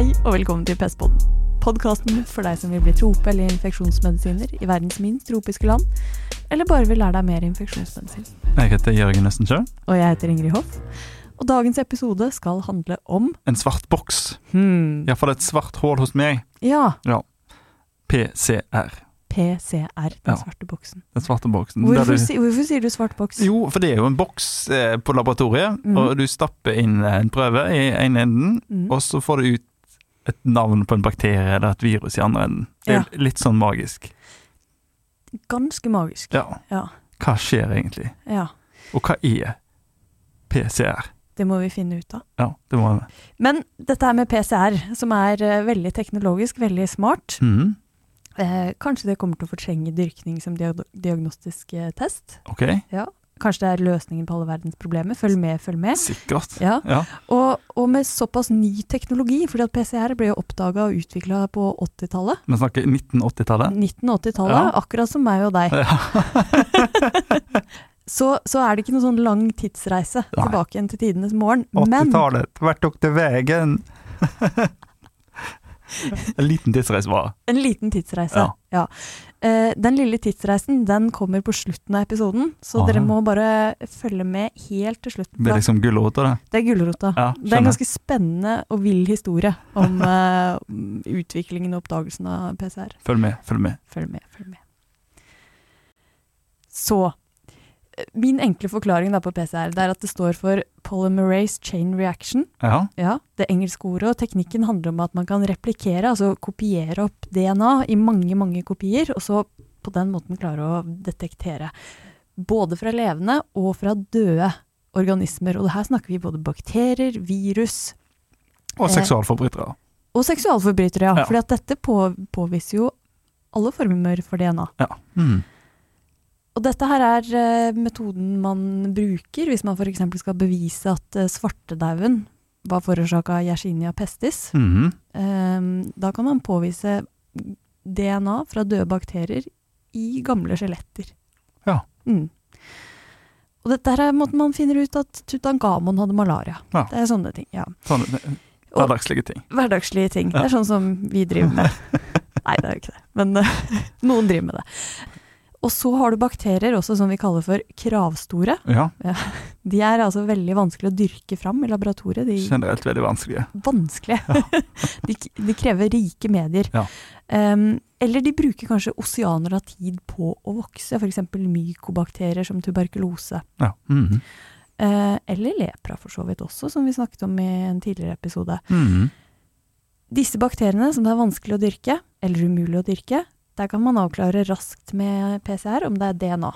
Hei og velkommen til Pestpodden. Podkasten for deg som vil bli trope- eller infeksjonsmedisiner i verdens minst tropiske land, eller bare vil lære deg mer infeksjonsmedisin. Jeg heter Jørgen Østensjø. Og jeg heter Ingrid Hoff. Og dagens episode skal handle om En svart boks. hmm, Iallfall et svart hull hos meg. Ja, PCR. PCR, den Ja. svarte boksen. Den svarte boksen. Hvorfor, du, si, hvorfor sier du svart boks? jo, for det er jo en boks eh, på laboratoriet, mm. og du stapper inn en prøve i ene enden, Mm. og så får du ut et navn på en bakterie eller et virus i andre enden. Det er litt sånn magisk. Ganske magisk. Ja. Ja. Hva skjer egentlig? ja. Og hva er PCR? Det må vi finne ut av. Ja, det må vi. Men dette her med PCR, som er uh, veldig teknologisk, veldig smart, mm. uh, kanskje det kommer til å fortrenge dyrkning som diag diagnostisk eh, test? Ok, Kanskje det er løsningen på alle verdens problemer? Følg med, følg med. sikkert. Ja. Ja. Og, og med såpass ny teknologi, fordi at PCR ble jo oppdaga og utvikla på 80-tallet. Vi snakker 1980-tallet. 1980-tallet, Ja. akkurat som meg og deg. Ja. Så, så er det ikke noen sånn lang tidsreise Nei. tilbake igjen til tidenes morgen. Men 80-tallet, hvert tok til veien? en liten tidsreise bare. en liten tidsreise. Ja. Ja. Eh, den lille tidsreisen den kommer på slutten av episoden, så Aha. dere må bare følge med helt til slutten. Det er liksom gulrota, det. Det er gulrota. Ja, Det er en ganske spennende og vill historie om uh, utviklingen og oppdagelsen av PCR. Følg med, følg med. Følg med, følg med. Så Min enkle forklaring på PCR det er at det står for polymerase chain reaction. Ja, Ja, Det engelske ordet og teknikken handler om at man kan replikere, altså kopiere opp DNA i mange, mange kopier, og så på den måten klare å detektere både fra levende og fra døde organismer. Og her snakker vi både bakterier, virus og Eh, seksualforbrytere. og seksualforbrytere, ja. Ja. At dette på, påviser jo alle former for DNA. Ja. Mm. Og dette her er eh, metoden man bruker hvis man f.eks. skal bevise at uh, svartedauden var forårsaka av Yersinia pestis. Mm -hmm. da kan man påvise DNA fra døde bakterier i gamle skjeletter. Ja. Mm. Og dette her er måten man finner ut at Tutankhamon hadde malaria. Ja. Det er sånne ting. ja. Sånne eh, hverdagslige ting. Hverdagslige ting. Det er sånn som vi driver med. Nei, det er jo ikke det. Men eh, noen driver med det. Og så har du bakterier også som vi kaller for kravstore. Ja, De er altså veldig vanskelig å dyrke fram i laboratoriet. De generelt veldig vanskelige. vanskelige. de, de krever rike medier. Ja. Em, eller de bruker kanskje oseaner av tid på å vokse, f.eks. mykobakterier som tuberkulose. Ja. -hmm. uh, eller lepra for så vidt også, som vi snakket om i en tidligere episode. Mhm. Disse bakteriene som det er vanskelig å dyrke, eller umulig å dyrke, der kan man avklare raskt med PCR om det er DNA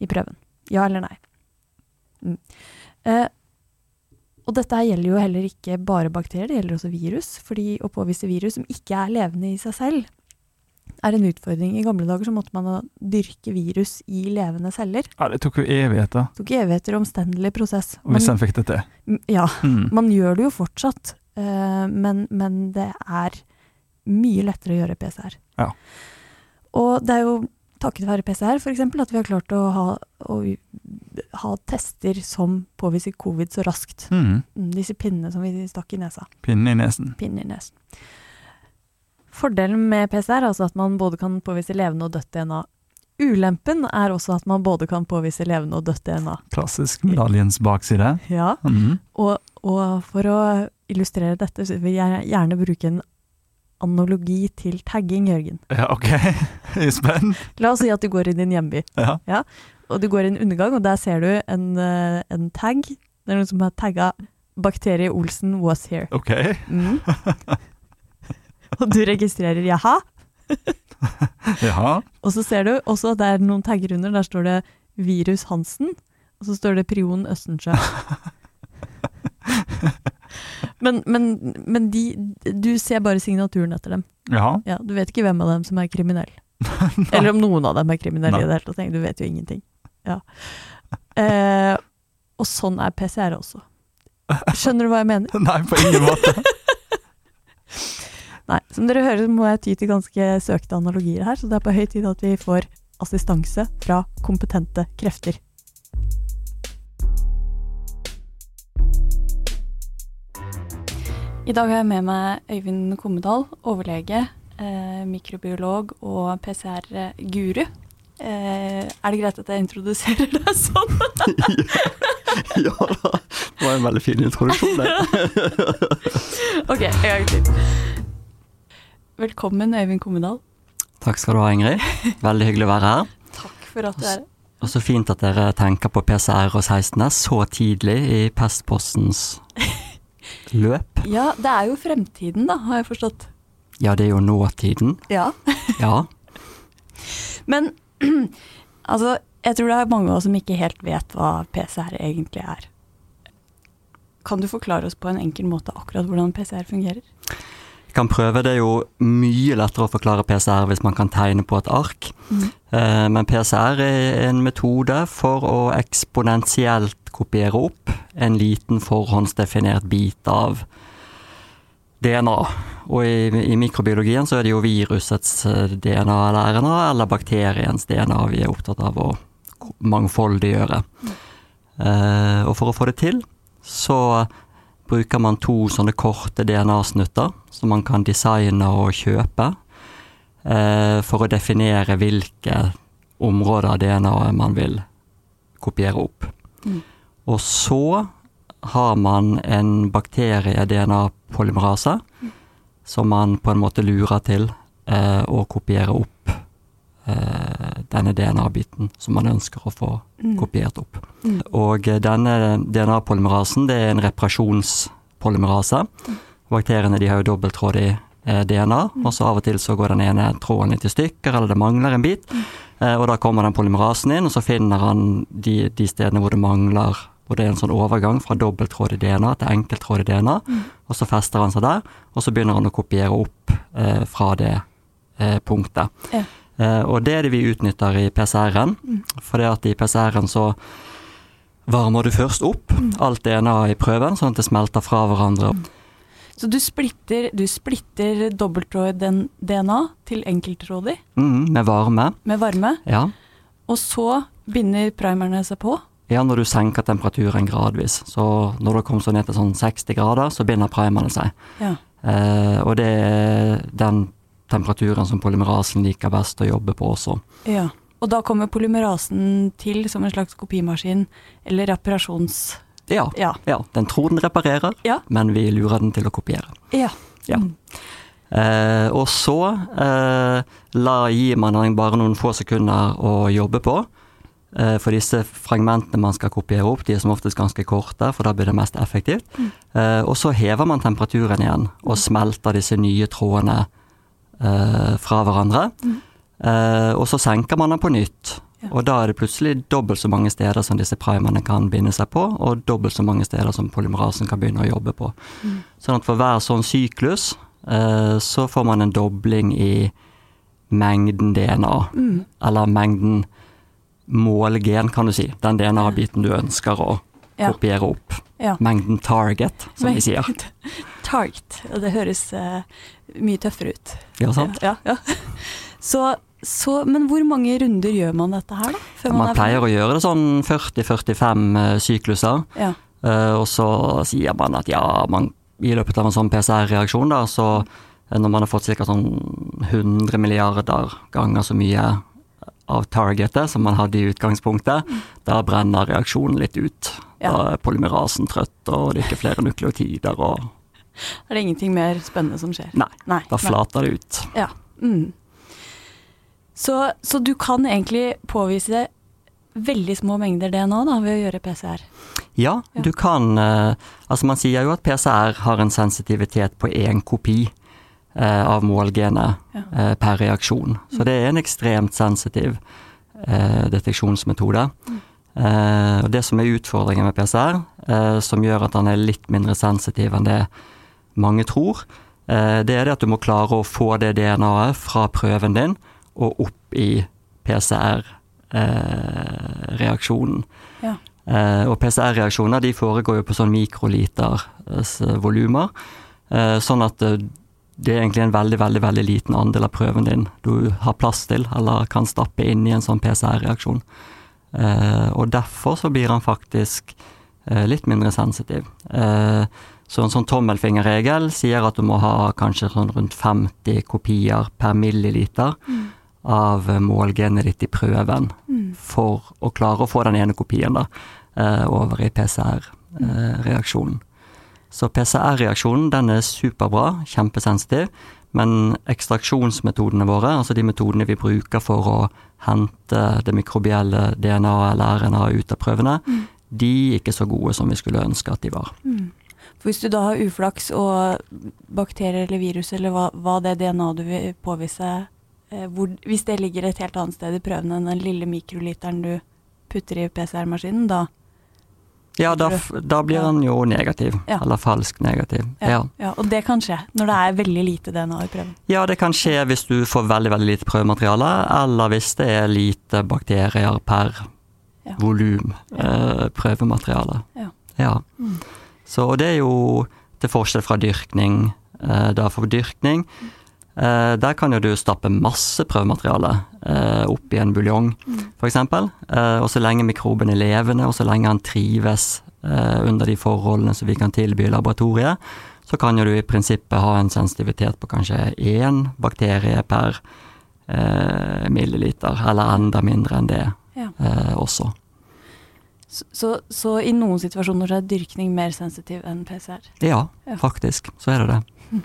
i prøven. Ja eller nei. Mm. Eh, og dette gjelder jo heller ikke bare bakterier, det gjelder også virus. fordi å påvise virus som ikke er levende i seg selv, er en utfordring. I gamle dager så måtte man dyrke virus i levende celler. Ja, det tok jo evigheter, Det tok evigheter omstendelig prosess. hvis Man, en fikk det til. Ja, Mm. man gjør det jo fortsatt, eh, men, men det er mye lettere å gjøre PCR. Ja. Og det er jo takket være PCR eksempel, at vi har klart å ha, å ha tester som påviser covid så raskt. Mhm. Mm, Disse pinnene som vi stakk i nesa. Pinnen i nesen. Pinnen i nesen. Fordelen med PCR er altså at man både kan påvise levende og dødt DNA. Ulempen er også at man både kan påvise levende og dødt DNA. Klassisk medaljens bakside. Ja, Mhm. Og, og for å illustrere dette, så vil jeg gjerne bruke en analogi til tagging, Jørgen. Ja, ok. Spent. La oss si at du går i din hjemby, Ja. og du går i en undergang, og der ser du en, eh, en tag. Det er noen som har tagga 'Bakterie Olsen was here'. Ok. Mm. og du registrerer 'jaha', jaha. og så ser du også at det er noen tagger under. Der står det 'Virus Hansen', og så står det 'Prion Østensjø'. Men, men, men de, du ser bare signaturen etter dem. Ja. Ja, du vet ikke hvem av dem som er kriminell. Eller om noen av dem er kriminelle i det hele tatt. Du vet jo ingenting. Ja. Eh, og sånn er PCR også. Skjønner du hva jeg mener? Nei, på ingen måte. Nei, som dere hører må jeg ty til ganske søkte analogier her, så det er på høy tid at vi får assistanse fra kompetente krefter. I dag har jeg med meg Øyvind Kommedal, overlege, eh, mikrobiolog og PCR-guru. Eh, er det greit at jeg introduserer deg sånn? ja da. Det var en veldig fin introduksjon, det. ok, en gang til. Velkommen, Øyvind Kommedal. Takk skal du ha, Ingrid. Veldig hyggelig å være her. Takk for at du er her. Og så fint at dere tenker på PCR og 16S så tidlig i Pestpostens løp. Ja, det er jo fremtiden, da, har jeg forstått. Ja, det er jo nåtiden. Ja. Ja. Men altså, jeg tror det er mange av oss som ikke helt vet hva PCR egentlig er. Kan du forklare oss på en enkel måte akkurat hvordan PCR fungerer? Jeg kan prøve. Det er jo mye lettere å forklare PCR hvis man kan tegne på et ark. Mm. Men PCR er en metode for å eksponentielt kopiere opp en liten forhåndsdefinert bit av DNA. Og i, i mikrobiologien så er det jo virusets eh, DNA eller RNA, eller bakteriens DNA vi er opptatt av å mangfoldiggjøre. Eh, og for å få det til, så bruker man to sånne korte DNA-snutter som man kan designe og kjøpe eh, for å definere hvilke områder av DNA-et man vil kopiere opp. Mm. Og så har man en bakterie-DNA-polymerase som man på en måte lurer til eh, kopiere opp eh, denne DNA-biten som man ønsker å få Mm. kopiert opp. Mm. Og eh, denne DNA-polymerasen det er en reparasjonspolymerase. Bakteriene de har jo dobbelttrådig eh, DNA, og så av og til så går den ene tråden litt i stykker, eller det mangler en bit. Eh, og da kommer den polymerasen inn, og så finner han de, de stedene hvor det mangler hvor det er en sånn overgang fra dobbelttrådig DNA til enkelttrådig DNA. Og så fester han seg der, og så begynner han å kopiere opp eh, fra det eh, punktet. Ja. Eh, og det er det vi utnytter i PCR-en, for det at i PCR-en så varmer du først opp alt DNA i prøven, sånn at det smelter fra hverandre. Så du splitter, du splitter dobbelttråd-DNA til enkelttrådig Mm, med varme. med varme, Ja. og så binder primerne seg på. Ja, når du senker temperaturen gradvis. Så når det kommer så ned til sånn 60 grader, så binder primene seg. Ja. Eh, og det er den temperaturen som polymerasen liker best å jobbe på også. ja. Og da kommer polymerasen til som en slags kopimaskin, eller reparasjons... Ja, Ja. ja den tror den reparerer, Ja. men vi lurer den til å kopiere. Ja. Ja. Eh, og så eh, la, gir man den bare noen få sekunder å jobbe på. Eh, for disse fragmentene man skal kopiere opp, de er som oftest ganske korte, for da blir det mest effektivt. Eh, og så hever man temperaturen igjen, og smelter disse nye trådene eh, fra hverandre. Eh, og så senker man den på nytt. Ja. Og da er det plutselig dobbelt så mange steder som disse primerne kan binde seg på, og dobbelt så mange steder som polymerasen kan begynne å jobbe på. Sånn at for hver sånn syklus, så får man en dobling i mengden DNA. Mm. Eller mengden målgen, kan du si. Den DNA-biten du ønsker å Ja. kopiere opp. Ja. Mengden target, som vi sier. Target. og Det høres uh, mye tøffere ut. Ja, sant? Ja, ja. Så, så, men hvor mange runder gjør man dette her, da? Man er pleier å gjøre det sånn 40-45 eh, sykluser. Ja. Eh, og så sier man at ja, man, i løpet av en sånn PCR-reaksjon, da, så når man har fått ca. sånn 100 milliarder ganger så mye av targetet som man hadde i utgangspunktet, da brenner reaksjonen litt ut. Ja. Da er polymerasen trøtt, og det er ikke flere nukleotider, og Er det ingenting mer spennende som skjer? Nei, Nei. da nei. flater det ut. Ja. Mm. Så, så du kan egentlig påvise veldig små mengder DNA da, ved å gjøre PCR? Ja, Ja. du kan eh, Altså, man sier jo at PCR har en sensitivitet på én kopi av målgenet Ja. eh, per reaksjon. Så det er en ekstremt sensitiv eh, deteksjonsmetode. Eh, og det som er utfordringen med PCR, eh, som gjør at den er litt mindre sensitiv enn det mange tror, eh, det er det at du må klare å få det DNA-et fra prøven din og opp i PCR-reaksjonen. Ja. Eh, og PCR-reaksjoner de foregår jo på sånn mikroliters eh, volumer, eh, sånn at eh, det er egentlig en veldig, veldig veldig liten andel av prøven din du har plass til, eller kan stappe inn i en sånn PCR-reaksjon. Eh, og derfor så blir han faktisk eh, litt mindre sensitiv. Eh, Så en sånn tommelfingerregel sier at du må ha kanskje sånn rundt 50 kopier per milliliter Mm. av målgenet ditt i prøven Mm. for å klare å få den ene kopien da, eh, over i PCR-reaksjonen. Så PCR-reaksjonen den er superbra, kjempesensitiv, men ekstraksjonsmetodene våre, altså de metodene vi bruker for å hente det mikrobielle DNA eller RNA ut av prøvene, Mm. de er ikke så gode som vi skulle ønske at de var. Mm. For hvis du da har uflaks og bakterier eller virus eller hva, hva det DNA du vil påvise, eh, hvor, hvis det ligger et helt annet sted i prøvene enn den lille mikroliteren du putter i PCR-maskinen, da Ja, da, da blir Ja. den jo negativ, Ja. eller falsk negativ. Ja. ja. Og det kan skje når det er veldig lite DNA i prøven. Ja, det kan skje hvis du får veldig veldig lite prøvemateriale, eller hvis det er lite bakterier per Ja. volum Ja. eh, prøvemateriale. Ja. Ja. Mm. Så det er jo til forskjell fra dyrkning. Eh, da for dyrkning, eh, der kan jo du stappe masse prøvemateriale eh, opp i en buljong, Mm. f.eks. Eh, og så lenge mikroben er levende, og så lenge han trives eh, under de forholdene som vi kan tilby i laboratoriet, så kan jo du i prinsippet ha en sensitivitet på kanskje én bakterie per eh, milliliter, eller enda mindre enn det Ja. eh, også. Så, så, så i noen situasjoner så er dyrkning mer sensitiv enn PCR. Ja, Ja. faktisk. Så er det det.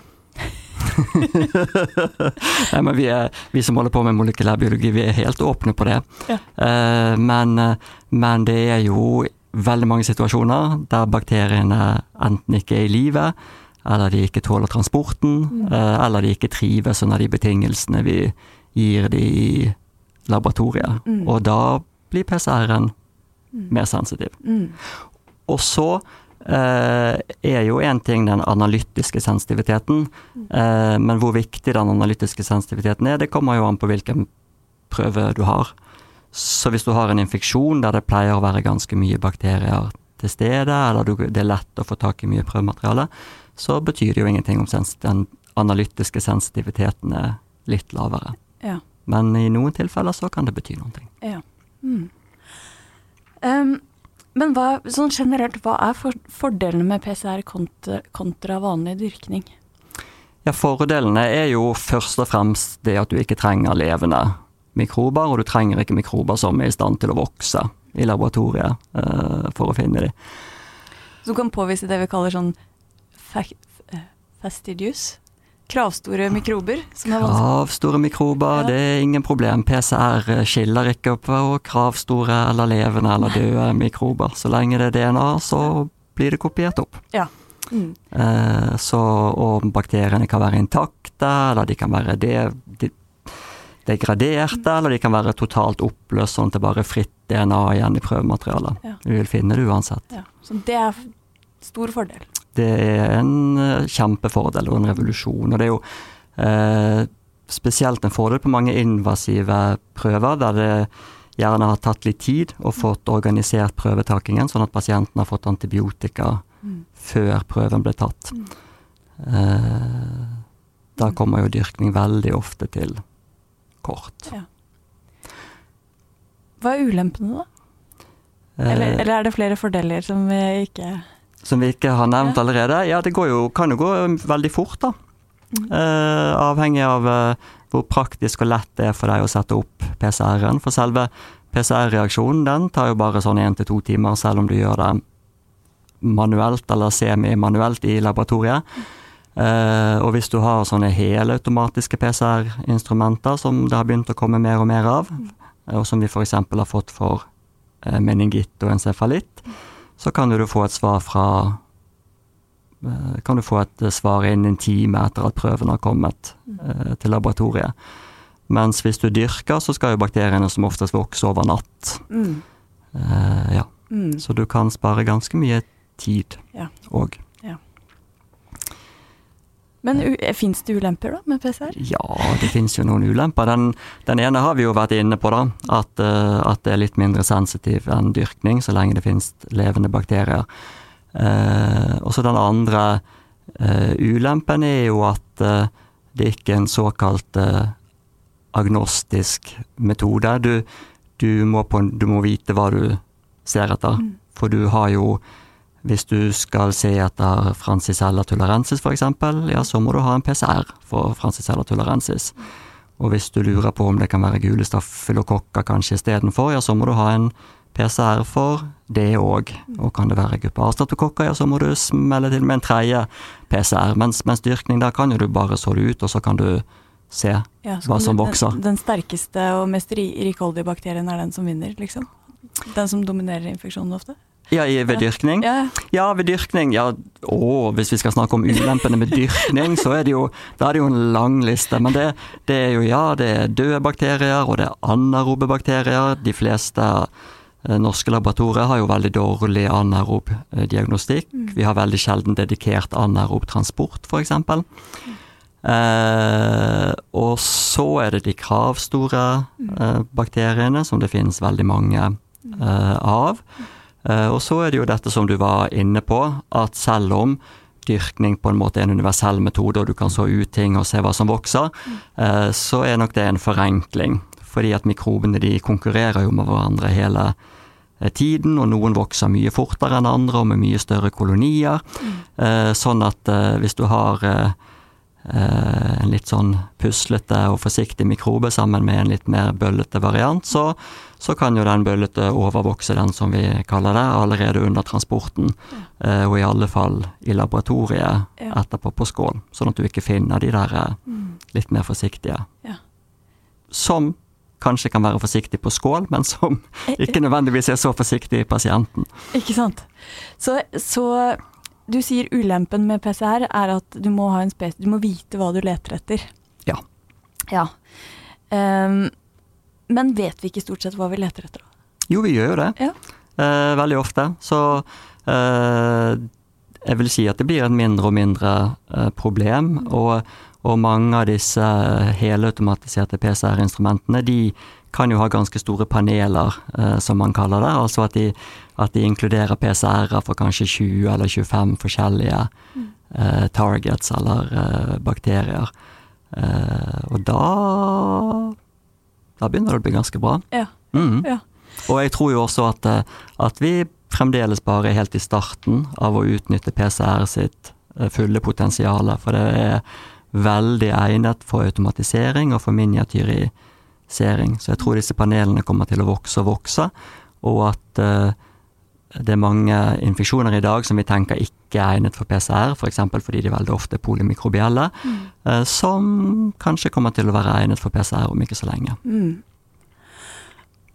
Nei, men vi, er, vi som holder på med molekylærbiologi, vi er helt åpne på det. Ja. Eh, men, men det er jo veldig mange situasjoner der bakteriene enten ikke er i live, eller de ikke tåler transporten, Mm. eh, eller de ikke trives under de betingelsene vi gir de i laboratoriet. Mm. Og da blir PCR-en Mm. mer sensitiv. Mm. Og så er jo en ting den analytiske sensitiviteten, eh, men hvor viktig den analytiske sensitiviteten er, det kommer jo an på hvilken prøve du har. Så hvis du har en infeksjon der det pleier å være ganske mye bakterier til stede, eller du, det er lett å få tak i mye prøvemateriale, så betyr det jo ingenting om den analytiske sensitiviteten er litt lavere. Ja. Men i noen tilfeller så kan det bety noe. Ja. Mm. Em, men hva, sånn generelt, hva er for, fordelene med PCR kontra, kontra vanlig dyrkning? Ja, Fordelene er jo først og fremst det at du ikke trenger levende mikrober, og du trenger ikke mikrober som er i stand til å vokse i laboratoriet uh, for å finne dem. Som kan påvise det vi kaller sånn eh, fastidious? Kravstore mikrober? Som er. Kravstore mikrober, Ja. det er ingen problem. PCR skiller ikke på kravstore eller levende eller døde mikrober. Så lenge det er DNA, så blir det kopiert opp. Mm. Eh, så, og bakteriene kan være intakte, eller de kan være de, de, degraderte, eller de kan være totalt oppløst, sånn at det bare er fritt DNA igjen i prøvematerialet. Ja. Du vil finne det uansett. Ja. Så det er stor fordel. Det er en eh, kjempefordel og en revolusjon. Og det er jo eh, spesielt en fordel på mange invasive prøver, der det gjerne har tatt litt tid og fått organisert prøvetakingen, sånn at pasienten har fått antibiotika Mm. før prøven ble tatt. Mm. Eh, da kommer jo dyrkning veldig ofte til kort. Hva er ulempene, da? Eh, Eller, eller er det flere fordeler som vi ikke som vi ikke har nevnt allerede. Ja, det går jo, kan jo gå veldig fort, da. Mm. Eh, avhengig av uh, hvor praktisk og lett det er for deg å sette opp PCR-en. For selve PCR-reaksjonen den tar jo bare sånn én til to timer, selv om du gjør det manuelt eller semi-manuelt i laboratoriet. Uh, og hvis du har sånne helautomatiske PCR-instrumenter, som det har begynt å komme mer og mer av, og som vi f.eks. har fått for meningitt og encefalitt, så kan du få et svar fra eh, kan du få et eh, svar innen en time etter at prøven har kommet eh, til laboratoriet. Mens hvis du dyrker, så skal jo bakteriene som oftest vokse over natt. mm. Eh, ja, Mm. så du kan spare ganske mye tid Ja. Men fins det ulemper, da, med PCR? Ja, det finnes jo noen ulemper. Den, den ene har vi jo vært inne på, da. At, eh, at det er litt mindre sensitiv enn dyrkning, så lenge det finnes levende bakterier. Eh, og så den andre eh, ulempen er jo at eh, det ikke er en såkalt eh, agnostisk metode. Du, du, må på, du må vite hva du ser etter. Mm. For du har jo Hvis du skal se etter francisella tularensis f.eks., ja, så må du ha en PCR for francisella tularensis. Og hvis du lurer på om det kan være gule stafylokokker kanskje istedenfor, ja, så må du ha en PCR for det òg. Og kan det være guppa ja, så må du smelle til med en tredje PCR. Mens, mens dyrkning, der kan jo du bare så det ut, og så kan du se ja, hva som vokser. Den, den, sterkeste og mest rikholdige bakterien er den som vinner, liksom? Den som dominerer infeksjonen ofte? Ja, ved dyrkning? Ja. ja, ved dyrkning. Ja, å, hvis vi skal snakke om ulempene med dyrkning, så er det jo, er det jo en lang liste. Men det, det er jo ja, det er døde bakterier, og det er anarobe bakterier. De fleste eh, norske laboratorier har jo veldig dårlig anarob eh, diagnostikk. Mm. Vi har veldig sjelden dedikert anarob transport, f.eks. Mm. Eh, og så er det de kravstore mm. eh, bakteriene, som det finnes veldig mange eh, av. Eh, og så er det jo dette som du var inne på, at selv om dyrkning på en måte er en universell metode, og du kan så ut ting og se hva som vokser, mm. så er nok det en forenkling. Fordi at mikrobene de konkurrerer jo med hverandre hele tiden, og noen vokser mye fortere enn andre og med mye større kolonier. Mm. Sånn at hvis du har Eh, en litt sånn puslete og forsiktig mikrobe sammen med en litt mer bøllete variant, så, så kan jo den bøllete overvokse den som vi kaller det, allerede under transporten. Ja. Eh, og i alle fall i laboratoriet ja. etterpå på skål, sånn at du ikke finner de der eh, mm. litt mer forsiktige. Ja. Som kanskje kan være forsiktig på skål, men som ikke nødvendigvis er så forsiktig i pasienten. Ikke sant. Så, så du sier ulempen med PCR er at du må, ha en du må vite hva du leter etter. Ja. ja. Um, men vet vi ikke stort sett hva vi leter etter? Jo, vi gjør jo det. Ja. Uh, veldig ofte. Så uh, jeg vil si at det blir et mindre og mindre uh, problem. Mm. Og, og, mange av disse helautomatiserte PCR-instrumentene, de kan jo ha ganske store paneler, som man kaller det. Altså at de at de inkluderer PCR-er for kanskje 20 eller 25 forskjellige mm. eh, targets eller eh, bakterier. Eh, og da Da begynner det å bli ganske bra. Ja. Mm. ja. Og jeg tror jo også at, eh, at, vi fremdeles bare er helt i starten av å utnytte PCR sitt eh, fulle potensial, for det er veldig egnet for automatisering og for miniatyrisering. Så jeg tror disse panelene kommer til å vokse og vokse, og at uh, det er mange infeksjoner i dag som vi tenker ikke er egnet for PCR, f.eks. For fordi de veldig ofte er polymikrobielle, mm. Eh, som kanskje kommer til å være egnet for PCR om ikke så lenge. Mm.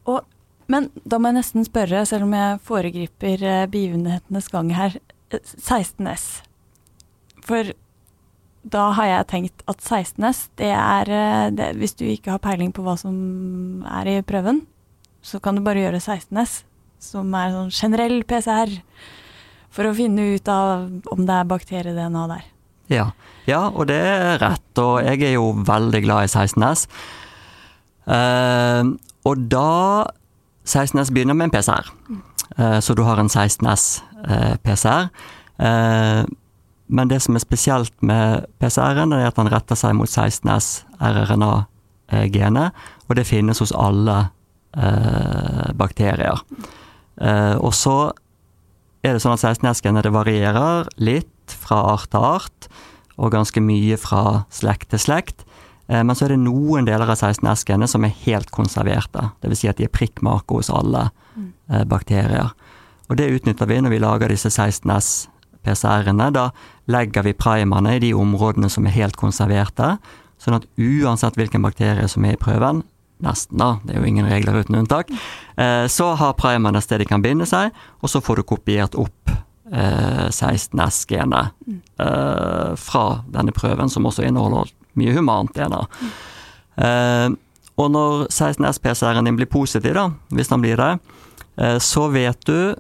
Og, men da må jeg nesten spørre, selv om jeg foregriper eh, begivenhetenes gang her, 16S. Eh, for da har jeg tenkt at 16S, det er det, Hvis du ikke har peiling på hva som er i prøven, så kan du bare gjøre 16S som er sånn generell PCR, for å finne ut av om det er bakterie-DNA der. Ja. ja, og det er rett, og jeg er jo veldig glad i 16S. Uh, eh, og da 16S begynner med en PCR, uh, eh, så du har en 16S uh. Men det som er spesielt med PCR-en, er at den retter seg mot 16S RRNA-genet, og det finnes hos alle bakterier. Eh, og så er det sånn at 16S-genet varierer litt fra art til art, og ganske mye fra slekt til slekt. Eh, men så er det noen deler av 16S-genet som er helt konserverte. Dvs. Si at de er prikkmake hos alle uh, bakterier. Og det utnytter vi når vi lager disse 16S-PCR-ene. Da legger vi primerne i de områdene som er helt konserverte, sånn at uansett hvilken bakterie som er i prøven, nesten, da, det er jo ingen regler uten unntak, eh, så har primerne et sted de kan binde seg, og så får du kopiert opp eh, 16S-genet eh, fra denne prøven, som også inneholder mye humant DNA. Eh, og når 16S-PCR-en din blir positiv, da, hvis den blir det, eh, så vet du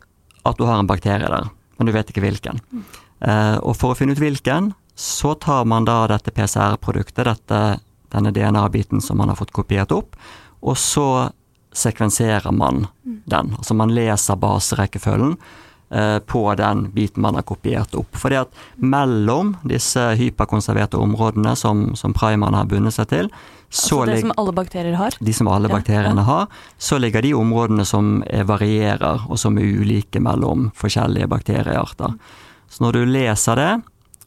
at du har en bakterie der, men du vet ikke hvilken. Eh, og for å finne ut hvilken, så tar man da dette PCR-produktet, denne DNA-biten som man har fått kopiert opp, og så sekvenserer man mm. den. Altså man leser baserekkefølgen på den biten man har kopiert opp. Fordi at mellom disse hyperkonserverte områdene som, som primerne har bundet seg til, så altså det som alle bakterier har? De som alle bakteriene ja, ja. har. Så ligger de områdene som varierer, og som er ulike mellom forskjellige bakteriearter. Så når du leser det,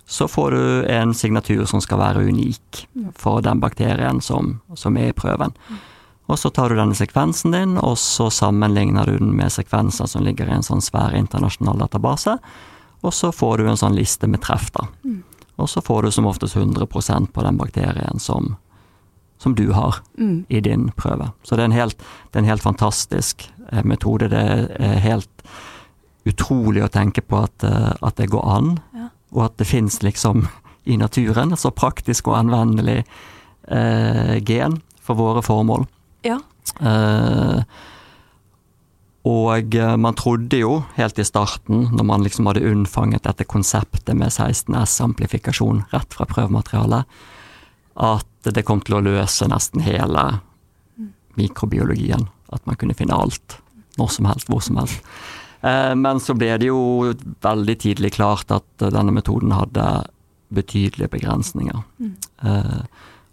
så får du en signatur som skal være unik for den bakterien som, som er i prøven. Og så tar du denne sekvensen din, og så sammenligner du den med sekvenser som ligger i en sånn svær internasjonal database, og så får du en sånn liste med treff, da. Og så får du som oftest 100% på den bakterien som, som du har mm. i din prøve. Så det er en helt, er en helt fantastisk eh, metode. Det er helt utrolig å tenke på at, eh, at det går an, ja. og at det fins liksom i naturen så praktisk og anvendelig eh, gen for våre formål. Ja. Eh, og eh, man trodde jo helt i starten, når man liksom hadde unnfanget dette konseptet med 16S-amplifikasjon rett fra prøvematerialet, at det kom til å løse nesten hele mikrobiologien. At man kunne finne alt. Når som helst, hvor som helst. Eh, men så ble det jo veldig tidlig klart at denne metoden hadde betydelige begrensninger. Mm.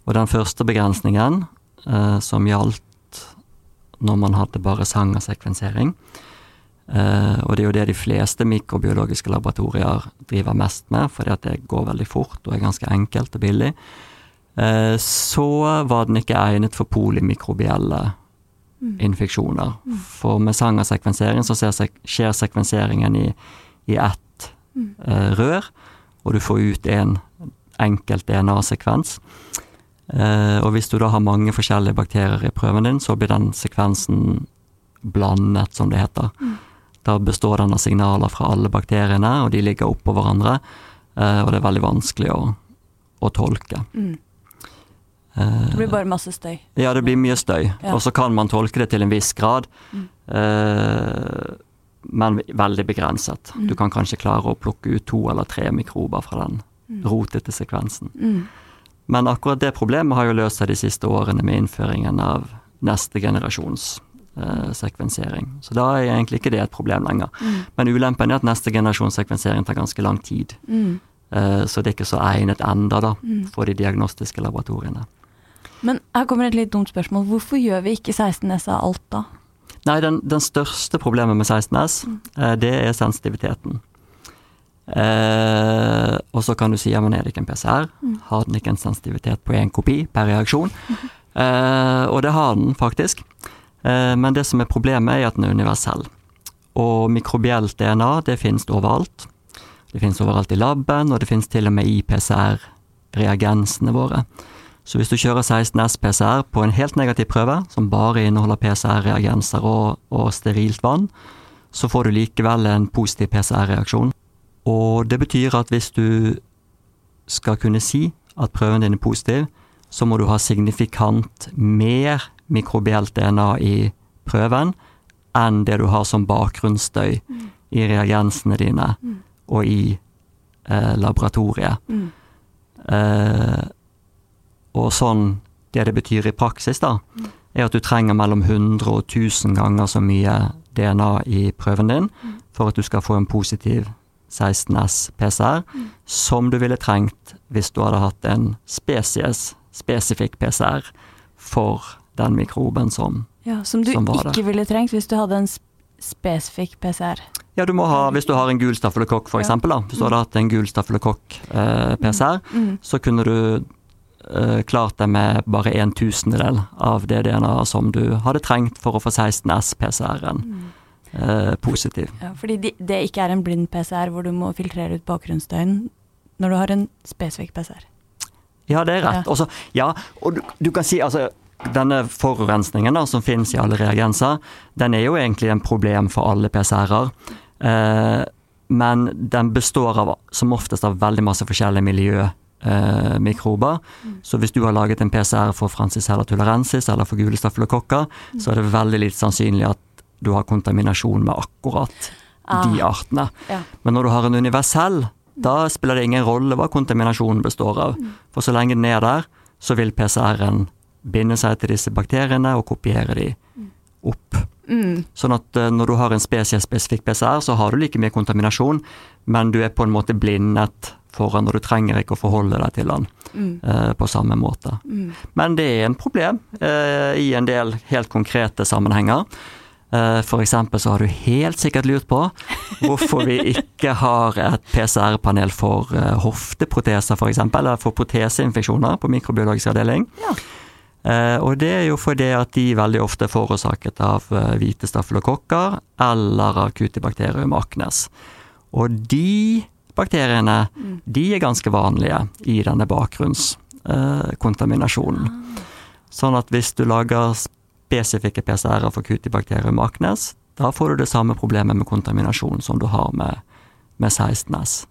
Og den første begrensningen eh, som gjaldt når man hadde bare sangersekvensering. Uh, og det er jo det de fleste mikrobiologiske laboratorier driver mest med, fordi at det går veldig fort og er ganske enkelt og billig. Uh, så var den ikke egnet for polymikrobielle mm. infeksjoner. Mm. For med sangersekvensering så sek skjer sekvenseringen i, i ett mm. uh, rør, og du får ut en enkelt DNA-sekvens. Eh, og hvis du da har mange forskjellige bakterier i prøven din, så blir den sekvensen blandet, som det heter. Mm. Da består den av signaler fra alle bakteriene, og de ligger oppå hverandre. Eh, og det er veldig vanskelig å, å tolke. Mm. Eh, det blir bare masse støy? Ja, det blir mye støy. Ja. Og så kan man tolke det til en viss grad, mm. men veldig begrenset. Mm. Du kan kanskje klare å plukke ut to eller tre mikrober fra den mm. rotete sekvensen. Men akkurat det problemet har jo løst seg de siste årene med innføringen av neste generasjons eh, sekvensering. Så da er egentlig ikke det et problem lenger. Mm. Men ulempen er at neste generasjons sekvensering tar ganske lang tid. Mm. Eh, så det er ikke så egnet enda da, mm. for de diagnostiske laboratoriene. Men her kommer et litt dumt spørsmål. Hvorfor gjør vi ikke 16S av alt da? Nei, den, den største problemet med 16S, mm. eh, det er sensitiviteten. Eh, og så kan du si ja, men er det ikke en PCR? Mm. Har den ikke en sensitivitet på én kopi per reaksjon? Eh, og det har den faktisk. Eh, men det som er problemet, er at den er universell. Og mikrobielt DNA det finnes overalt. Det finnes overalt i laben, og det finnes til og med i PCR-reagensene våre. Så hvis du kjører 16S PCR på en helt negativ prøve, som bare inneholder PCR-reagenser og, og sterilt vann, så får du likevel en positiv PCR-reaksjon. Og det betyr at hvis du skal kunne si at prøven din er positiv, så må du ha signifikant mer mikrobielt DNA i prøven enn det du har som bakgrunnsstøy mm. i reagensene dine mm. og i eh, laboratoriet. Mm. Eh, og sånn Det det betyr i praksis, da, er at du trenger mellom 100 og 1000 ganger så mye DNA i prøven din mm. for at du skal få en positiv 16S PCR, mm. som du ville trengt hvis du hadde hatt en species, spesifikk PCR, for den mikroben som, ja, som du som ikke ville trengt hvis du hadde en spesifikk PCR. Ja, du må ha, hvis du har en gul staffelokokk, for ja. Hvis du hadde hatt en gul staffelokokk-PCR, eh, mm. mm. så kunne du eh, klart det med bare en tusendedel av det DNA som du hadde trengt for å få 16S-PCR-en. Mm eh, positiv. Ja, fordi de, det ikke er en blind PCR hvor du må filtrere ut bakgrunnsstøyen når du har en spesifikk PCR. Ja, det er rett. Ja. Også, ja og du, du, kan si altså denne forurensningen da, som finnes i alle reagenser, den er jo egentlig en problem for alle PCR-er. Eh, men den består av, som oftest av veldig masse forskjellige miljømikrober. Eh, mm. Så hvis du har laget en PCR for Francis Heller tularensis eller for gule stafylokokker, mm. så er det veldig lite sannsynlig at du har kontaminasjon med akkurat ah. de artene. Ja. Men når du har en universell, da spiller det ingen rolle hva kontaminasjonen består av. Mm. For så lenge den er der, så vil PCR-en binde seg til disse bakteriene og kopiere de mm. opp Mm. Sånn at eh, når du har en spesiespesifikk PCR, så har du like mye kontaminasjon, men du er på en måte blindet foran, og du trenger ikke å forholde deg til den Mm. eh, på samme måte. Mm. Men det er en problem eh, i en del helt konkrete sammenhenger. Eh, eksempel så har du helt sikkert lurt på hvorfor vi ikke har et PCR-panel for eh, hofteproteser f.eks., eller for proteseinfeksjoner på mikrobiologisk avdeling. Ja. Eh, og det er jo fordi at de veldig ofte er forårsaket av hvite staffelokokker eller av Cutibacterium acnes. Og de bakteriene Mm. de er ganske vanlige i denne bakgrunnskontaminasjonen. Sånn at hvis du lager spesifikke PCR-er for Cutibacterium acnes, da får du det samme problemet med kontaminasjon som du har med, med 16S.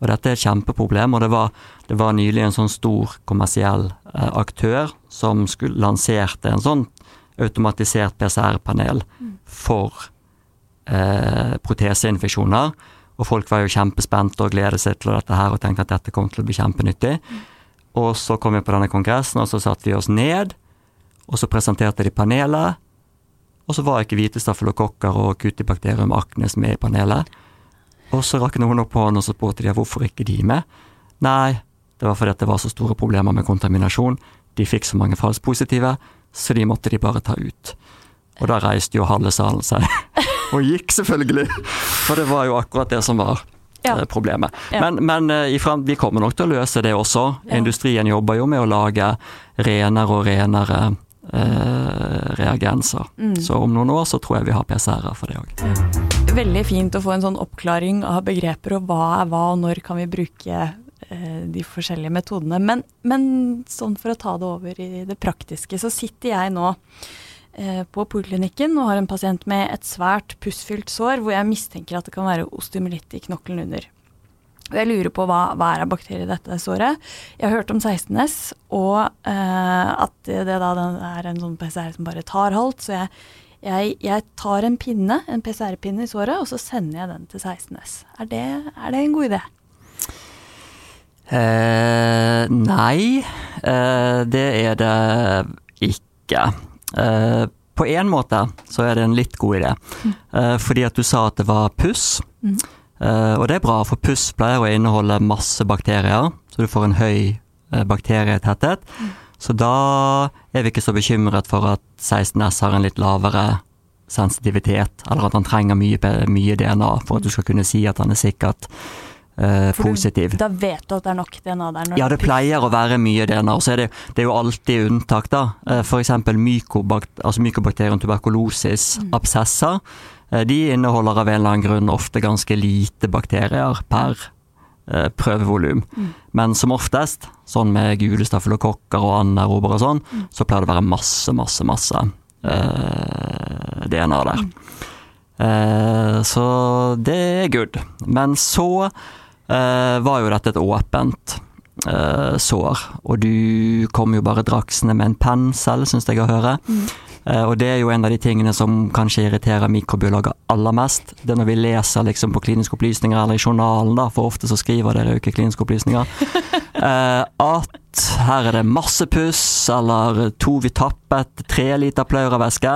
Og dette er et kjempeproblem, og det var, det var nylig en sånn stor kommersiell eh, aktør som skulle lanserte en sånn automatisert PCR-panel for eh, proteseinfeksjoner. Og folk var jo kjempespente og gledet seg til dette her og tenkte at dette kom til å bli kjempenyttig. Og så kom vi på denne kongressen, og så satte vi oss ned, og så presenterte de panelet. Og så var ikke hvite stafylokokker og Cutibacterium acnes med i panelet. Og så rakk noen opp hånden og så spurte de hvorfor ikke de med. Nei, det var fordi det var så store problemer med kontaminasjon. De fikk så mange falspositive, så de måtte de bare ta ut. Og da reiste jo halve salen seg. Og gikk, selvfølgelig. For det var jo akkurat det som var Ja. eh, problemet. Ja. Men, men eh, i frem, vi kommer nok til å løse det også. Ja. Industrien jobber jo med å lage renere og renere eh, reagenser. Mm. Så om noen år så tror jeg vi har PCR-er for det òg. Veldig fint å få en sånn oppklaring av begreper, og hva er hva, og når kan vi bruke eh, de forskjellige metodene. Men, men sånn for å ta det over i det praktiske, så sitter jeg nå eh, på poliklinikken og har en pasient med et svært pussfylt sår, hvor jeg mistenker at det kan være osteomyelitt i knokkelen under. Og jeg lurer på hva, hva er av bakterier i dette såret. Jeg har hørt om 16S, og eh, at det, det da den er en sånn PCR som bare tar halvt. Så jeg, jeg, jeg tar en pinne, en PCR-pinne i såret, og så sender jeg den til 16S. Er det, er det en god idé? Eh, nei, eh, det er det ikke. Eh, på en måte så er det en litt god idé, eh, fordi at du sa at det var puss. Mm. Eh, og det er bra, for puss pleier å inneholde masse bakterier, så du får en høy eh, bakterietetthet. Så da er vi ikke så bekymret for at 16S har en litt lavere sensitivitet, eller at han trenger mye, mye DNA for at du skal kunne si at han er sikkert eh, positiv. du-. Da vet du at det er nok DNA der. Ja, det pleier å være mye DNA. Og så er det, det er jo alltid unntak, da. F.eks. For eksempel mykobakt, altså mykobakterien tuberkulosis, absesser. Eh, De inneholder av en eller annen grunn ofte ganske lite bakterier per eh, prøvevolum. Mm. Men som oftest, sånn med gule stafylokokker og anaerober og sånn, Mm. så pleier det å være masse, masse, masse eh, DNA der. Eh, så det er good. Men så eh, var jo dette et åpent eh, sår, og du kom jo bare draksende med en pensel, syns jeg å høre. Mm. Uh, og det er jo en av de tingene som kanskje irriterer mikrobiologer aller mest. Det er når vi leser liksom på kliniske opplysninger eller i journalen, da, for ofte så skriver dere jo ikke kliniske opplysninger, uh, at her er det masse puss, eller to vi tappet, tre liter pleuravæske,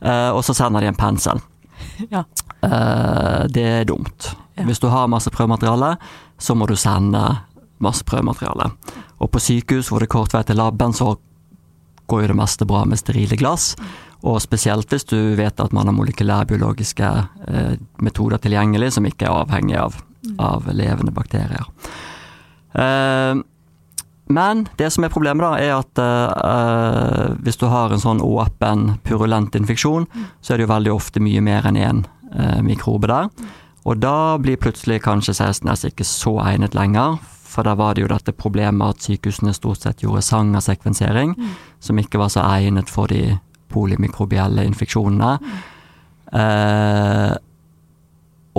og så sender de en pensel. Ja. Det er dumt. Ja. Hvis du har masse prøvemateriale, så må du sende masse prøvemateriale. Og på sykehus hvor det kort vei til laben, så går jo det meste bra med sterile glass. Og spesielt hvis du vet at man har molekylærbiologiske eh, metoder tilgjengelig som ikke er avhengig av, av levende bakterier. Eh, men det som er problemet, da, er at eh, hvis du har en sånn åpen, purulent infeksjon, så er det jo veldig ofte mye mer enn én eh, mikrobe der. Og da blir plutselig kanskje 16S ikke så egnet lenger, for da var det jo dette problemet at sykehusene stort sett gjorde sangersekvensering, som ikke var så egnet for de polymikrobielle infeksjonene. Eh,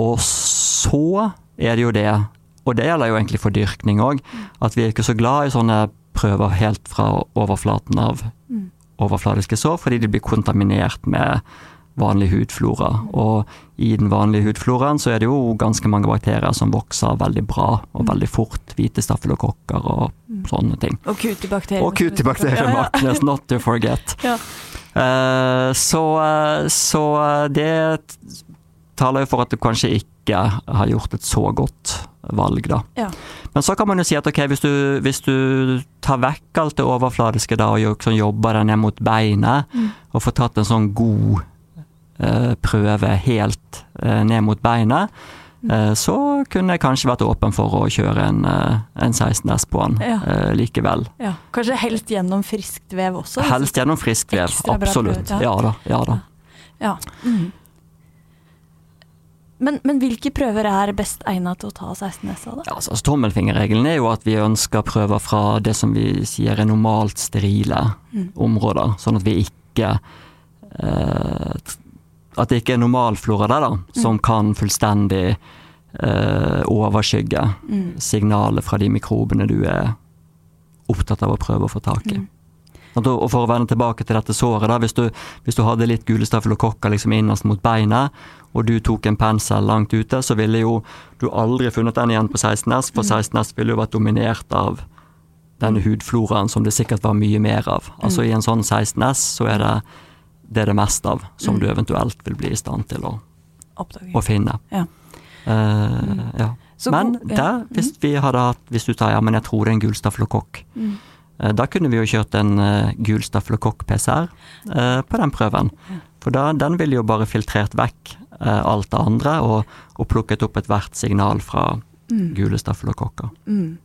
og så er det jo det, og det gjelder jo egentlig for dyrkning òg, at vi er ikke så glad i sånne prøver helt fra overflaten av Mm. overfladiske sår, fordi de blir kontaminert med vanlig hudflora. Og i den vanlige hudfloraen så er det jo ganske mange bakterier som vokser veldig bra og veldig fort. Hvite staffelokokker og sånne ting. Og kutibakterier. Og kutibakterier, Ja, not to forget. Ja. Uh, så, eh, så eh, det taler jo for at du kanskje ikke har gjort et så godt valg, da. Ja. Men så kan man jo si at ok, hvis du, hvis du tar vekk alt det overfladiske da, og jobber deg ned mot beinet, Mm. og får tatt en sånn god prøve helt eh, ned mot beinet, eh, så kunne jeg kanskje vært åpen for å kjøre en, eh, en 16S på den Ja. eh, likevel. Ja. Kanskje helst gjennom friskt vev også? Helst gjennom friskt vev, absolutt. prøve, ja. Ja da. Ja da. Ja. Mm. Men, men hvilke prøver er best egnet til å ta 16S av? Ja, altså, Tommelfingerregelen er jo at vi ønsker prøver fra det som vi sier er normalt sterile Mm. områder, sånn at vi ikke eh, At det ikke er normalflora der, da, som kan fullstendig eh, overskygge Mm. signalet fra de mikrobene du er opptatt av å prøve å få tak i. Mm. Og og For å vende tilbake til dette såret, da, hvis, du, hvis du hadde litt gule stafylokokker liksom innerst mot beinet, og du tok en pensel langt ute, så ville jo du aldri funnet den igjen på 16S, for 16S ville jo vært dominert av denne hudfloraen som det sikkert var mye mer av. Altså I en sånn 16S så er det det, er det mest av som Mm. du eventuelt vil bli i stand til å, å finne. Ja. Eh, ja. Så Men god- ja. der, hvis vi hadde hatt Hvis du tar ja, men jeg tror det er en gul stafylokokk, Mm. uh, da kunne vi jo kjørt en uh, gul stafylokokk-PCR eh, på den prøven. For da, den ville jo bare filtrert vekk eh, alt det andre, og, og plukket opp ethvert signal fra Mm. gule stafylokokker. Mm.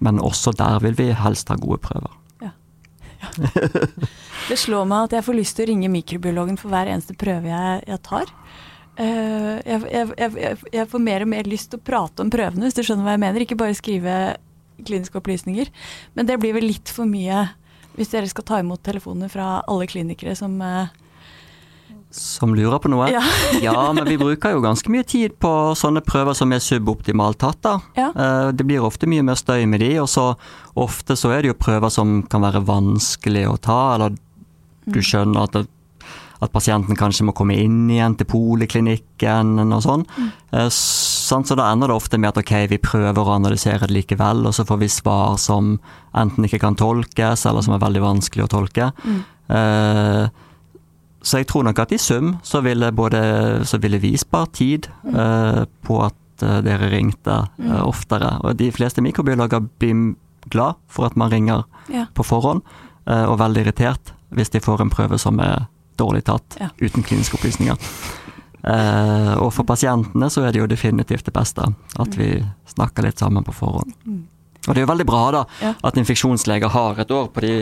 Men også der vil vi helst ha gode prøver. Det slår meg at jeg får lyst til å ringe mikrobiologen for hver eneste prøve jeg, jeg tar. Eh, jeg, jeg, jeg, får mer og mer lyst til å prate om prøvene, hvis du skjønner hva jeg mener. Ikke bare skrive kliniske opplysninger. Men det blir vel litt for mye hvis dere skal ta imot telefoner fra alle klinikere som eh, Som lurer på noe? Ja. ja, men vi bruker jo ganske mye tid på sånne prøver som er suboptimalt tatt, da. Ja. Eh, Det blir ofte mye mer støy med de, og så ofte så er det jo prøver som kan være vanskelig å ta, eller du Mm. skjønner at, at pasienten kanskje må komme inn igjen til poliklinikken og sånn. Mm. Så da ender det ofte med at ok, vi prøver å analysere det likevel, og så får vi svar som enten ikke kan tolkes, eller som er veldig vanskelig å tolke. Mm. Eh, så jeg tror nok at i sum så ville både så ville vi spart tid eh, på at eh, dere ringte Mm. oftere. Og de fleste mikrobiologer blir glad for at man ringer Ja. på forhånd, og veldig irritert hvis de får en prøve som er dårlig tatt, Ja. uten kliniske opplysninger. Og for pasientene så er det jo definitivt det beste at vi snakker litt sammen på forhånd. Mm. Og det er jo veldig bra da, at infeksjonsleger har et år på de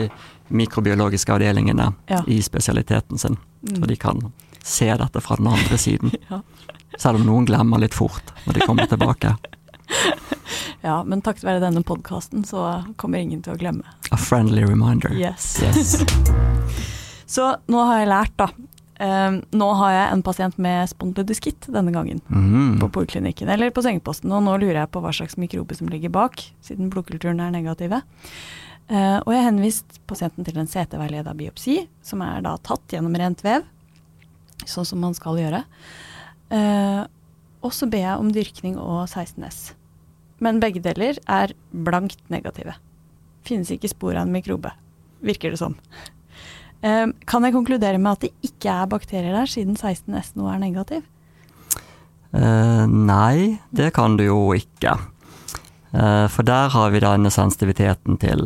mikrobiologiske avdelingene Ja. i spesialiteten sin, Mm. så de kan se dette fra den andre siden. Ja. Selv om noen glemmer litt fort når de kommer tilbake. ja, men takket være denne podkasten så kommer ingen til å glemme. A friendly reminder. Yes. Yes. Så nå har jeg lært, da. Um, nå har jeg en pasient med spondylodyskitt denne gangen. Mm. på poliklinikken eller på sengeposten. Og nå lurer jeg på hva slags mikrobe som ligger bak, siden blodkulturen er negative. Eh, og jeg har henvist pasienten til en CT-veileda biopsi, som er da tatt gjennom rent vev, sånn som man skal gjøre. Eh, og så ber jeg om dyrkning og 16S. Men begge deler er blankt negative. Finnes ikke spor av en mikrobe, virker det som. Eh, kan jeg konkludere med at det ikke er bakterier der, siden 16S nå er negativ? Nei, det kan du jo ikke. For der har vi denne sensitiviteten til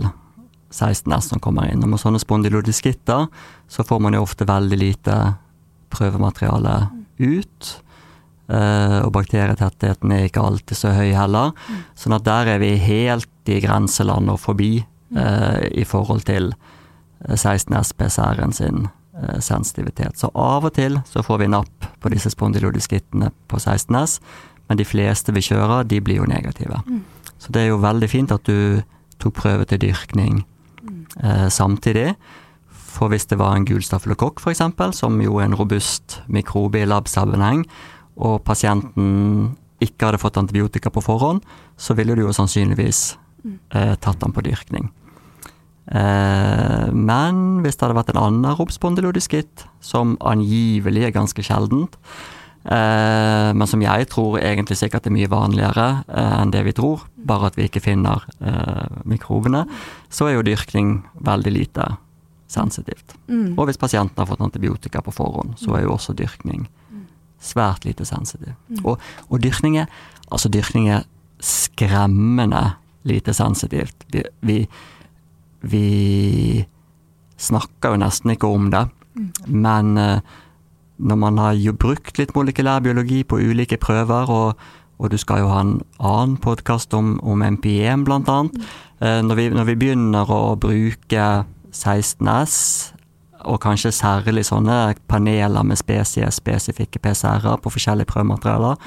16S som kommer inn. Og med sånne spondylodiskitter så får man jo ofte veldig lite prøvemateriale ut. Eh, og bakterietettheten er ikke alltid så høy heller. Sånn at der er vi helt i grenseland og forbi eh, i forhold til 16S-PCR-en sin eh, sensitivitet. Så av og til så får vi napp på disse spondylodiskittene på 16S, men de fleste vi kjører, de blir jo negative. Mm. Så det er jo veldig fint at du tok prøve til dyrkning eh, samtidig. For hvis det var en gul stafylokokk f.eks., som jo er en robust mikrobe i lab-sammenheng, og pasienten ikke hadde fått antibiotika på forhånd, så ville du jo sannsynligvis Mm. eh, tatt den på dyrkning. Eh, men hvis det hadde vært en annen robspondylodyskitt, som angivelig er ganske sjeldent, eh, men som jeg tror egentlig sikkert er mye vanligere eh, enn det vi tror, bare at vi ikke finner eh, mikrobene, så er jo dyrkning veldig lite sensitivt. Mm. Og hvis pasienten har fått antibiotika på forhånd, så er jo også dyrkning svært lite sensitiv. Mm. Og, og dyrkning er altså dyrkning er skremmende lite sensitivt. Vi, vi, vi snakker jo nesten ikke om det, Mm. men eh, når man har jo brukt litt molekylærbiologi på ulike prøver, og, og du skal jo ha en annen podkast om, om MPM blant annet, eh, når, vi, når vi begynner å bruke 16S, og kanskje særlig sånne paneler med spesiespesifikke PCR-er på forskjellige prøvematerialer,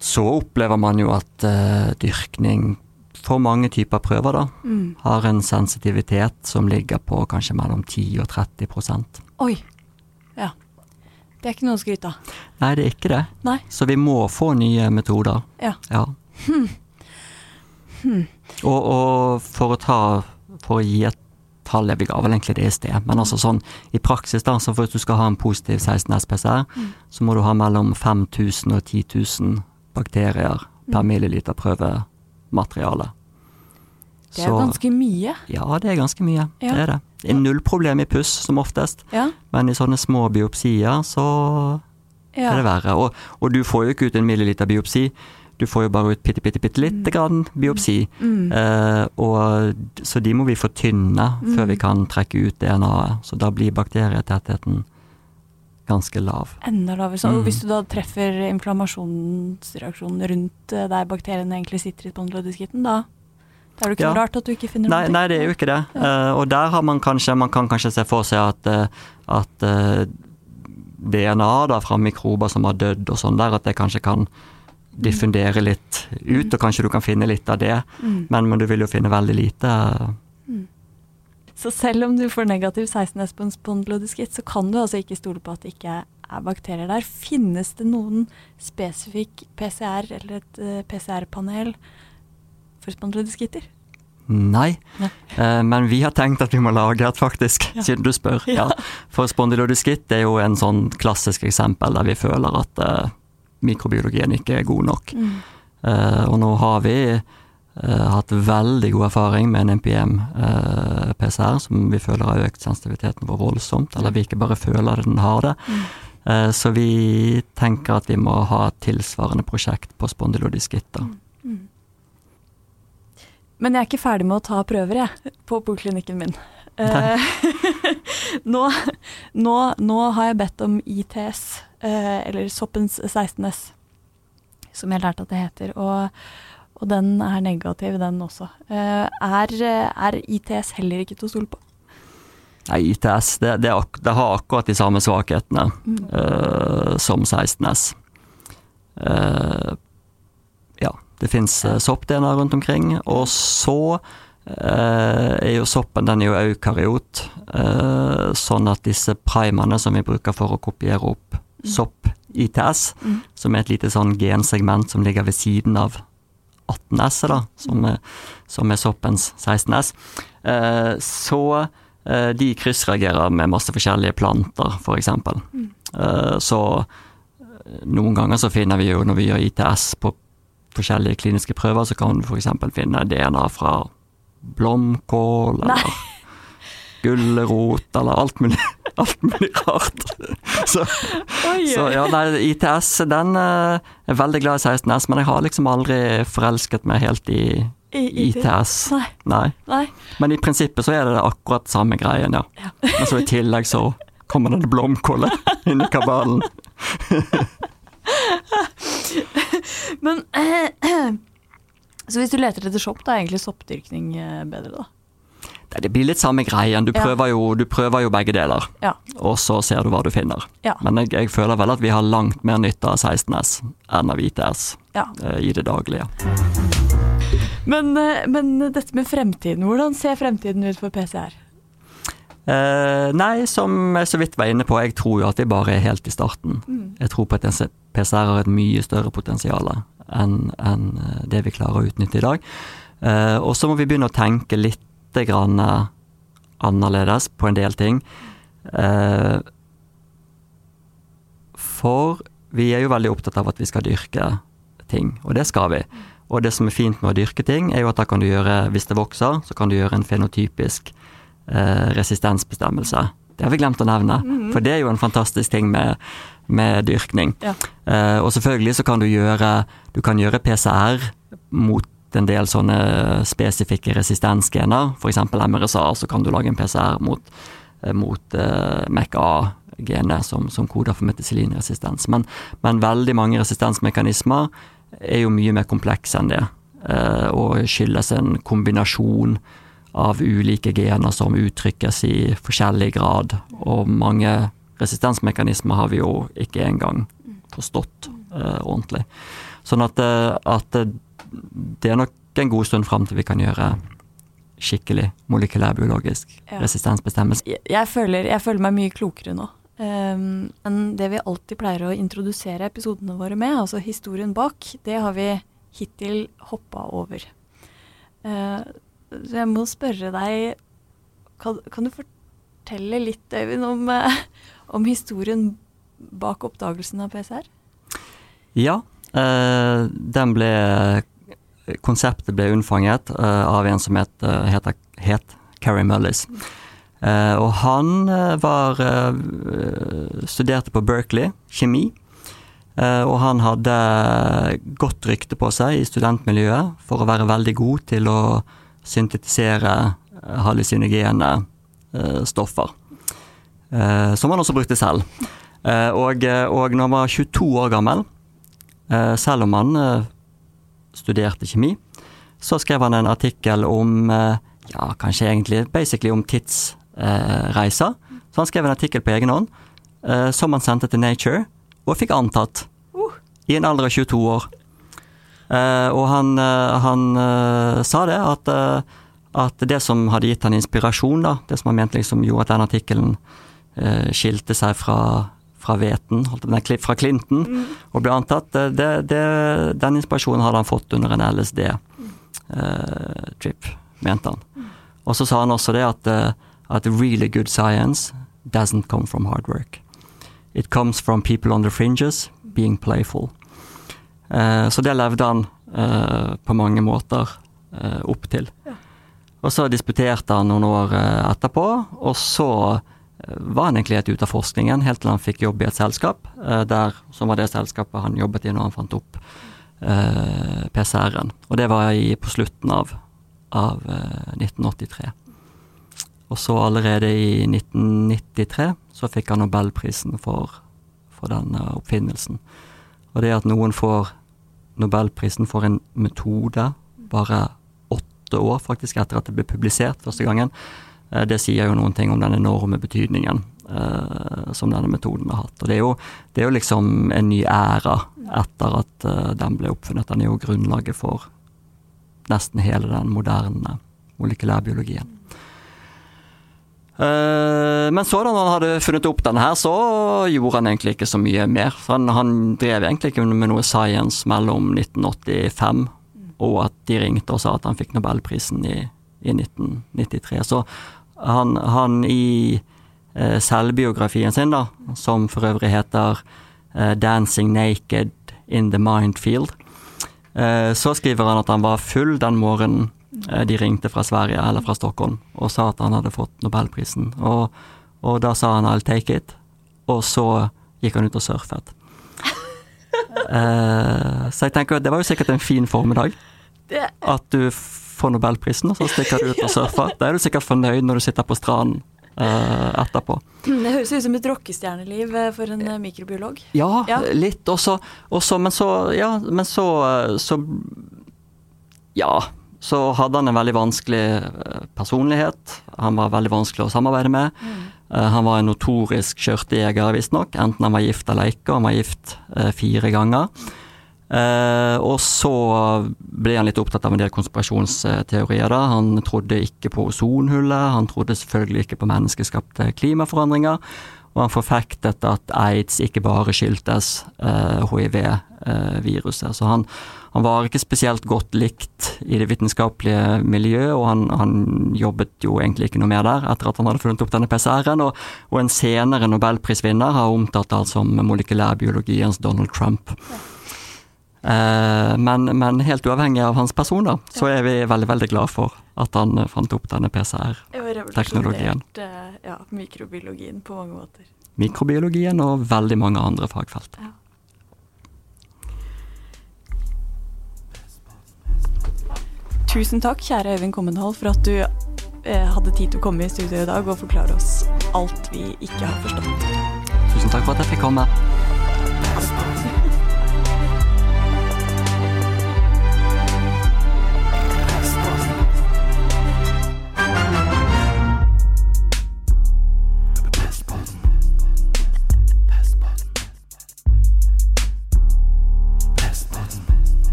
så opplever man jo at uh, dyrkning for mange typer prøver da, Mm. har en sensitivitet som ligger på kanskje mellom 10 og 30 prosent. Oi. Ja. Det er ikke noe å skryte av. Nei, det er ikke det. Nei. Så vi må få nye metoder. Ja. Ja. Og, og for å ta For å gi et tall, Jeg ga vel egentlig det i sted, men altså sånn i praksis, da, så hvis du skal ha en positiv 16 SPCR, Mm. så må du ha mellom 5000 og 10 000 bakterier per milliliter milliliter prøvemateriale. Det er jo ganske mye. Ja, det er ganske mye. Ja. Det er det. Det er null problem i puss, som oftest, Ja. men i sånne små biopsier så ja. er det verre. Og, og du får jo ikke ut en milliliter biopsi, du får jo bare ut bitte, bitte, bitte lite grann biopsi. Mm. Eh, og, så de må vi fortynne før Mm. vi kan trekke ut DNA-et. Så da blir bakterietettheten ganske lav. Enda lavere. Så, Mm. hvis du da treffer inflammasjonsreaksjonen rundt eh, der bakteriene egentlig sitter i spondylodiskitten, da, da er det ikke Ja. rart at du ikke finner Nei, noe. nei, det er jo ikke det. Eh, og der har man kanskje Man kan kanskje se for seg at, uh, at uh, DNA da fra mikrober som har dødd og sånn der, at det kanskje kan diffundere litt ut, og kanskje du kan finne litt av det. Mm. Men, men du vil jo finne veldig lite. Så selv om du får negativ 16S på en spondylodiskitt, så kan du altså ikke stole på at det ikke er bakterier der. Finnes det noen spesifikk PCR eller et uh, PCR-panel for spondylodiskitter? Nei. Nei. Uh, men vi har tenkt at vi må lage et, faktisk, Ja. siden du spør. Ja. Ja. For spondylodiskitt er jo en sånn klassisk eksempel der vi føler at uh, mikrobiologien ikke er god nok. Mm. Eh, og nå har vi eh, hatt veldig god erfaring med en NPM-PCR, som vi føler har økt sensitiviteten vår voldsomt. Eller vi ikke bare føler at den har det. Mm. Eh, så vi tenker at vi må ha et tilsvarende prosjekt på spondylodiskitter. Mm. Men jeg er ikke ferdig med å ta prøver, jeg, på poliklinikken min. Eh, nå, nå, nå har jeg bedt om ITS, eh, eller soppens 16S, som jeg lærte at det heter. Og, og den er negativ, den også. Eh, er, er ITS heller ikke til å stole på? Nei, ITS det, det, det har akkurat de samme svakhetene Mm. uh, som 16S. Uh, ja, det fins uh, sopp-DNA rundt omkring. Og så eh, er jo soppen den er jo eukaryot, eh, sånn at disse primene som vi bruker for å kopiere opp sopp-ITS, Mm. som er et lite sånn gensegment som ligger ved siden av 18S, da, som som er soppens 16S, eh, så eh, de kryssreagerer med masse forskjellige planter, f.eks. Mm. Eh, så noen ganger så finner vi jo, når vi gjør ITS på forskjellige kliniske prøver, så kan du f.eks. finne DNA fra blomkål, Nei. Gulrot, eller alt mulig, alt mulig rart. Så, så ja, nei, ITS, den eh, er veldig glad i 16S, men jeg har liksom aldri forelsket meg helt i I, ITS. Nei. Nei. nei. Men i prinsippet så er det akkurat samme greien, ja. Ja. Men så i tillegg så kommer det blomkålet inn i kabalen. Men Så hvis du leter etter sopp, da er egentlig soppdyrkning eh, bedre, da? Det blir litt samme greien. Du prøver, jo, du prøver jo begge deler, Ja. og så ser du hva du finner. Ja. Men jeg, jeg føler vel at vi har langt mer nytte av 16S enn av ITS ja. eh, i det daglige. Men, eh, men dette med fremtiden, hvordan ser fremtiden ut for PCR? Eh, nei, som jeg så vidt var inne på, jeg tror jo at vi bare er helt i starten. Mm. Jeg tror på at PCR har et mye større potensial enn enn eh, det vi klarer å utnytte i dag. Eh, og så må vi begynne å tenke litt grann eh, annerledes på en del ting. Eh, for vi er jo veldig opptatt av at vi skal dyrke ting, og det skal vi. Og det som er fint med å dyrke ting, er jo at da kan du gjøre, hvis det vokser, så kan du gjøre en fenotypisk eh, resistensbestemmelse. Det har vi glemt å nevne, Mhm. for det er jo en fantastisk ting med, med dyrkning. Ja. Eh, og selvfølgelig så kan du gjøre, du kan gjøre PCR mot en del sånne spesifikke resistensgener, f.eks. MRSA, så kan du lage en PCR mot, eh, mot uh, MECA-genet som, som koder for meticillinresistens. Men, men veldig mange resistensmekanismer er jo mye mer komplekse enn det, uh, og skyldes en kombinasjon av ulike gener som uttrykkes i forskjellig grad, og mange resistensmekanismer har vi jo ikke engang forstått uh, ordentlig. Sånn at, eh, at eh, det er nok en god stund fram til vi kan gjøre skikkelig molekylærbiologisk Ja. resistensbestemmelse. Jeg, jeg, føler, jeg føler meg mye klokere nå. Um, enn det vi alltid pleier å introdusere episodene våre med, altså historien bak, det har vi hittil hoppa over. Uh, så jeg må spørre deg Kan, kan du fortelle litt, Øyvind, om, uh, om historien bak oppdagelsen av PCR? Ja, Uh, den ble Konseptet ble unnfanget eh, av en som het, eh, heter, het Carrie Mullis. Eh, og han var studerte på Berkeley, kjemi. Og han hadde godt rykte på seg i studentmiljøet for å være veldig god til å syntetisere hallusinogene stoffer. Som han også brukte selv. Og, og når han var 22 år gammel, selv om han studerte kjemi, så skrev han en artikkel om eh, ja, kanskje egentlig basically om tidsreiser. så han skrev en artikkel på egen hånd eh, som han sendte til Nature, og fikk antatt. I en alder av 22 år. Eh, og han, eh, han eh, sa det, at, eh, at det som hadde gitt han inspirasjon, da, det som han mente liksom gjorde at den artikkelen eh, skilte seg fra fra Veten, fra Clinton, og ble antatt. Det, det, den inspirasjonen hadde han fått under en LSD-trip, mente han. Og så sa han også det at, eh, at really good science doesn't come from hard work. It comes from people on the fringes being playful. Uh, så det levde han uh, på mange måter eh, opp til. Og så disputerte han noen år eh, etterpå, og så eh, var han egentlig helt ute av forskningen, helt til han fikk jobb i et selskap, eh, der, som var det selskapet han jobbet i når han fant opp eh, PCR-en. Og det var i, på slutten av, av eh, 1983. Og så allerede i 1993 så fikk han nobelprisen for, for den eh, oppfinnelsen. Og det at noen får nobelprisen for en metode bare åtte år faktisk etter at det ble publisert første gangen, eh, det sier jo noen ting om den enorme betydningen eh, som denne metoden har hatt. Og det er jo, det er jo liksom en ny æra etter at eh, den ble oppfunnet. Den er jo grunnlaget for nesten hele den moderne molekylærbiologien. Eh, men så da han hadde funnet opp denne her, så gjorde han egentlig ikke så mye mer. Han, han drev egentlig ikke med noe science mellom 1985 og at de ringte og sa at han fikk nobelprisen i, i 1993. Så han, han i eh, selvbiografien sin, da, som for øvrig heter eh, 'Dancing Naked in the Mindfield', eh, så skriver han at han var full den morgenen eh, de ringte fra Sverige eller fra Stockholm og sa at han hadde fått nobelprisen. Og, og da sa han 'I'll take it', og så gikk han ut og surfet. Eh, så jeg tenker at det var jo sikkert en fin formiddag. At du får nobelprisen, og så stikker du ut og surfer. Da er du sikkert fornøyd når du sitter på stranden uh, etterpå. det høres ut som et rockestjerneliv eh, for en eh, mikrobiolog. Ja, Ja. litt også, også. Men så Ja, men så, så Ja. Så hadde han en veldig vanskelig personlighet. Han var veldig vanskelig å samarbeide med. Mm. Han var en notorisk skjørtejeger, visstnok. Enten han var gift eller ikke. Han var gift fire ganger. Eh, og så ble han litt opptatt av en del konspirasjonsteorier. da. Han trodde ikke på ozonhullet, han trodde selvfølgelig ikke på menneskeskapte klimaforandringer. Og han forfektet at aids ikke bare skyldtes eh, hiv-viruset. så han, han var ikke spesielt godt likt i det vitenskapelige miljøet, og han, han jobbet jo egentlig ikke noe mer der etter at han hadde funnet opp denne PCR-en. Og, og en senere nobelprisvinner har omtalt han som molekylærbiologiens Donald Trump. Eh, men, men, helt uavhengig av hans person, da, så er vi veldig veldig glad for at han eh, fant opp denne PCR-teknologien. Eh, ja, mikrobiologien på mange måter. Mikrobiologien og veldig mange andre fagfelt. Ja. Tusen takk, kjære Øyvind Kommenhold, for at du eh, hadde tid til å komme i studio i dag og forklare oss alt vi ikke har forstått. Tusen takk for at jeg fikk komme.